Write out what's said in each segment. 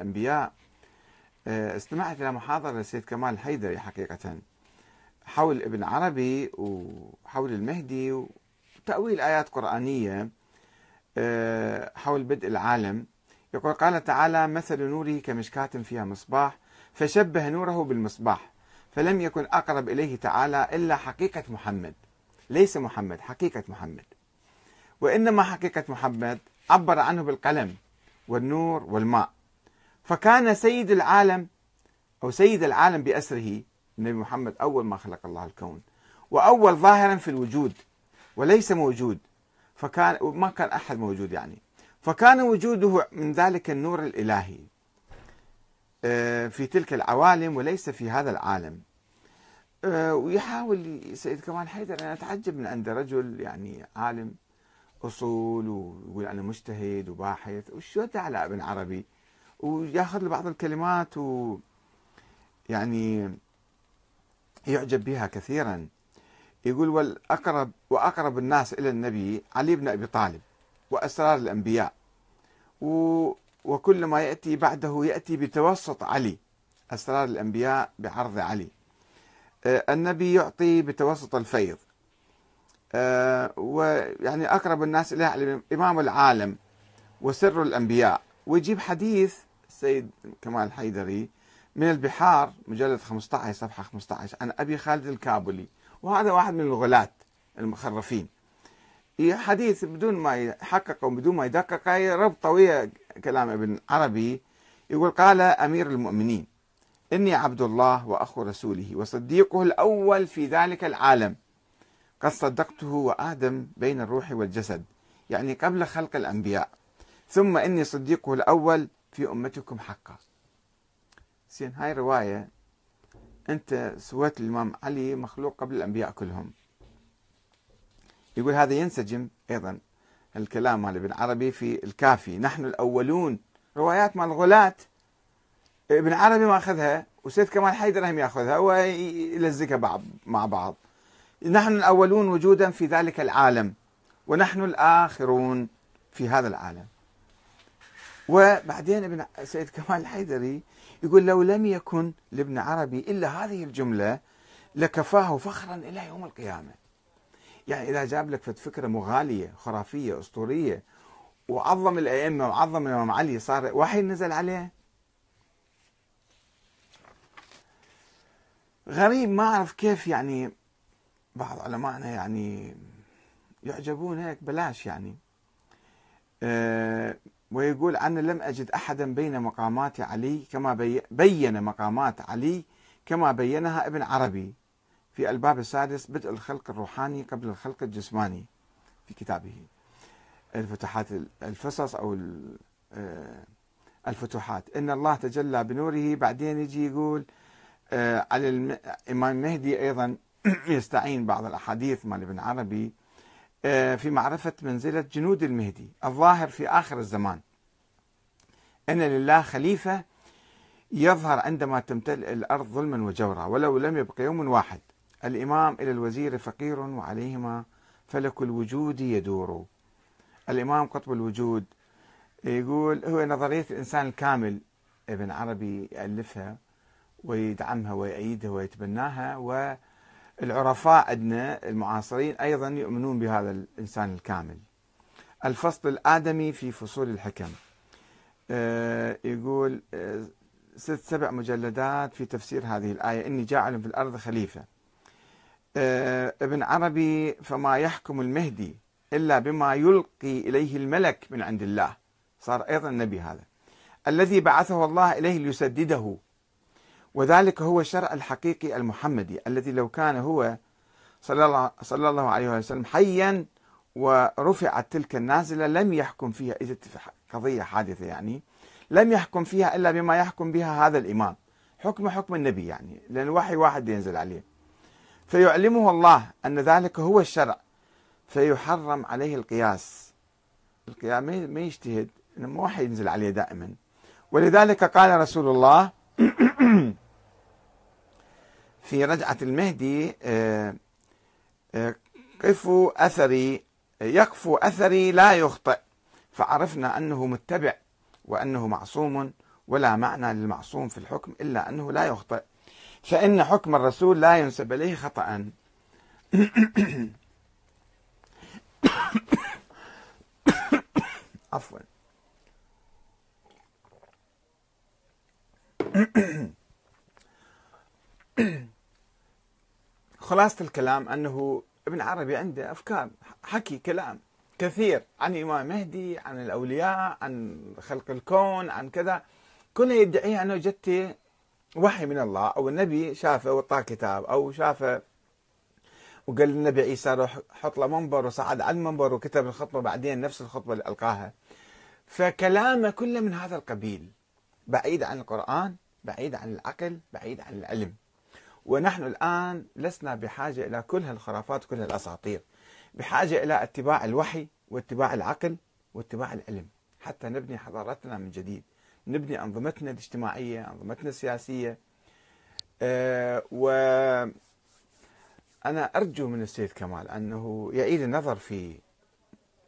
الأنبياء. آه، استمعت إلى محاضرة للسيد كمال الحيدري حقيقة. حول ابن عربي وحول المهدي وتأويل آيات قرآنية آه، حول بدء العالم. يقول قال تعالى مثل نوره كمشكاة فيها مصباح فشبه نوره بالمصباح فلم يكن أقرب إليه تعالى إلا حقيقة محمد. ليس محمد حقيقة محمد. وإنما حقيقة محمد عبر عنه بالقلم والنور والماء. فكان سيد العالم أو سيد العالم بأسره النبي محمد أول ما خلق الله الكون وأول ظاهرا في الوجود وليس موجود. فكان ما كان أحد موجود يعني. فكان وجوده من ذلك النور الإلهي آه، في تلك العوالم وليس في هذا العالم. آه، ويحاول سيد كمال حيدر أنا أتعجب من عند رجل يعني عالم أصول ويقول أنا مجتهد وباحث. وشو على ابن عربي؟ وياخذ له بعض الكلمات و يعني يعجب بها كثيرا. يقول والأقرب وأقرب الناس إلى النبي علي بن أبي طالب وأسرار الأنبياء. و وكل ما يأتي بعده يأتي بتوسط علي أسرار الأنبياء بعرض علي. آه، النبي يعطي بتوسط الفيض. آه، ويعني أقرب الناس إليه إمام العالم وسر الأنبياء. ويجيب حديث السيد كمال الحيدري من البحار مجلد 15 صفحة 15 عن أبي خالد الكابلي وهذا واحد من الغلاة المخرفين. حديث بدون ما يحقق وبدون ما يدقق ربط ويا كلام ابن عربي. يقول قال أمير المؤمنين إني عبد الله وأخو رسوله وصديقه الأول في ذلك العالم. قد صدقته وآدم بين الروح والجسد يعني قبل خلق الأنبياء. ثم إني صديقه الأول في أمتكم حقا. زين هاي رواية أنت سويت الإمام علي مخلوق قبل الأنبياء كلهم. يقول هذا ينسجم أيضا الكلام مال ابن عربي في الكافي. نحن الأولون. روايات مال الغلاة ابن عربي ما أخذها وسيد كمال حيدر هم يأخذها ويلزقها مع بعض. نحن الأولون وجودا في ذلك العالم ونحن الآخرون في هذا العالم. وبعدين ابن سيد كمال الحيدري يقول لو لم يكن لابن عربي إلا هذه الجملة لكفاه فخرا إلى يوم القيامة. يعني إذا جاب لك فكرة مغالية خرافية أسطورية وعظم الأئمة وعظم الإمام علي صار وحي نزل عليه. غريب ما أعرف كيف يعني بعض علمائنا يعني يعجبون هيك بلاش يعني. أه ويقول أنا لم أجد أحدا بين مقامات علي كما بي بين مقامات علي كما بينها ابن عربي في الباب السادس بدء الخلق الروحاني قبل الخلق الجسماني في كتابه. الفتوحات الفصص أو آه، الفتوحات. إن الله تجلى بنوره بعدين يجي يقول آه، على الإمام المهدي أيضا يستعين بعض الأحاديث مال ابن عربي في معرفة منزلة جنود المهدي الظاهر في آخر الزمان. أن لله خليفة يظهر عندما تمتلئ الأرض ظلما وجورا ولو لم يبق يوم واحد. الإمام إلى الوزير فقير وعليهما فلك الوجود يدور. الإمام قطب الوجود يقول هو نظرية الإنسان الكامل ابن عربي يألفها ويدعمها ويأيدها ويتبناها و العرفاء عندنا المعاصرين أيضا يؤمنون بهذا الإنسان الكامل. الفصل الآدمي في فصول الحكم. آه، يقول آه، ست سبع مجلدات في تفسير هذه الآية. إني جاعل في الأرض خليفة. آه، ابن عربي فما يحكم المهدي إلا بما يلقي إليه الملك من عند الله. صار أيضا النبي هذا. الذي بعثه الله إليه ليسدده. وذلك هو الشرع الحقيقي المحمدي الذي لو كان هو صلى الله, عليه وسلم حيا ورفعت تلك النازلة لم يحكم فيها إذا قضية حادثة يعني لم يحكم فيها إلا بما يحكم بها هذا الإمام. حكم حكم النبي يعني لأن وحي واحد ينزل عليه. فيعلمه الله أن ذلك هو الشرع. فيحرم عليه القياس. القياس ما يجتهد وحي ينزل عليه دائما. ولذلك قال رسول الله في رجعة المهدي آه، آه، قفوا أثري؟ يقفو أثري لا يخطئ. فعرفنا أنه متبع وأنه معصوم ولا معنى للمعصوم في الحكم إلا أنه لا يخطئ. فإن حكم الرسول لا ينسب إليه خطأ. عفوا. خلاصة الكلام أنه ابن عربي عنده أفكار حكي كلام كثير عن الإمام مهدي عن الأولياء عن خلق الكون عن كذا. كله يدعي أنه جت وحي من الله أو النبي شافه وطاه كتاب أو شافه وقال للنبي عيسى روح حط له منبر وصعد على المنبر وكتب الخطبة بعدين نفس الخطبة اللي ألقاها. فكلامه كله من هذا القبيل بعيد عن القرآن بعيد عن العقل بعيد عن العلم. ونحن الآن لسنا بحاجة إلى كل هالخرافات وكل هالأساطير. بحاجة إلى اتباع الوحي واتباع العقل واتباع العلم. حتى نبني حضارتنا من جديد. نبني أنظمتنا الاجتماعية أنظمتنا السياسية. أه وأنا أرجو من السيد كمال أنه يعيد النظر في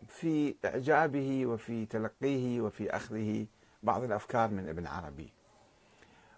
في إعجابه وفي تلقيه وفي أخذه بعض الأفكار من ابن عربي.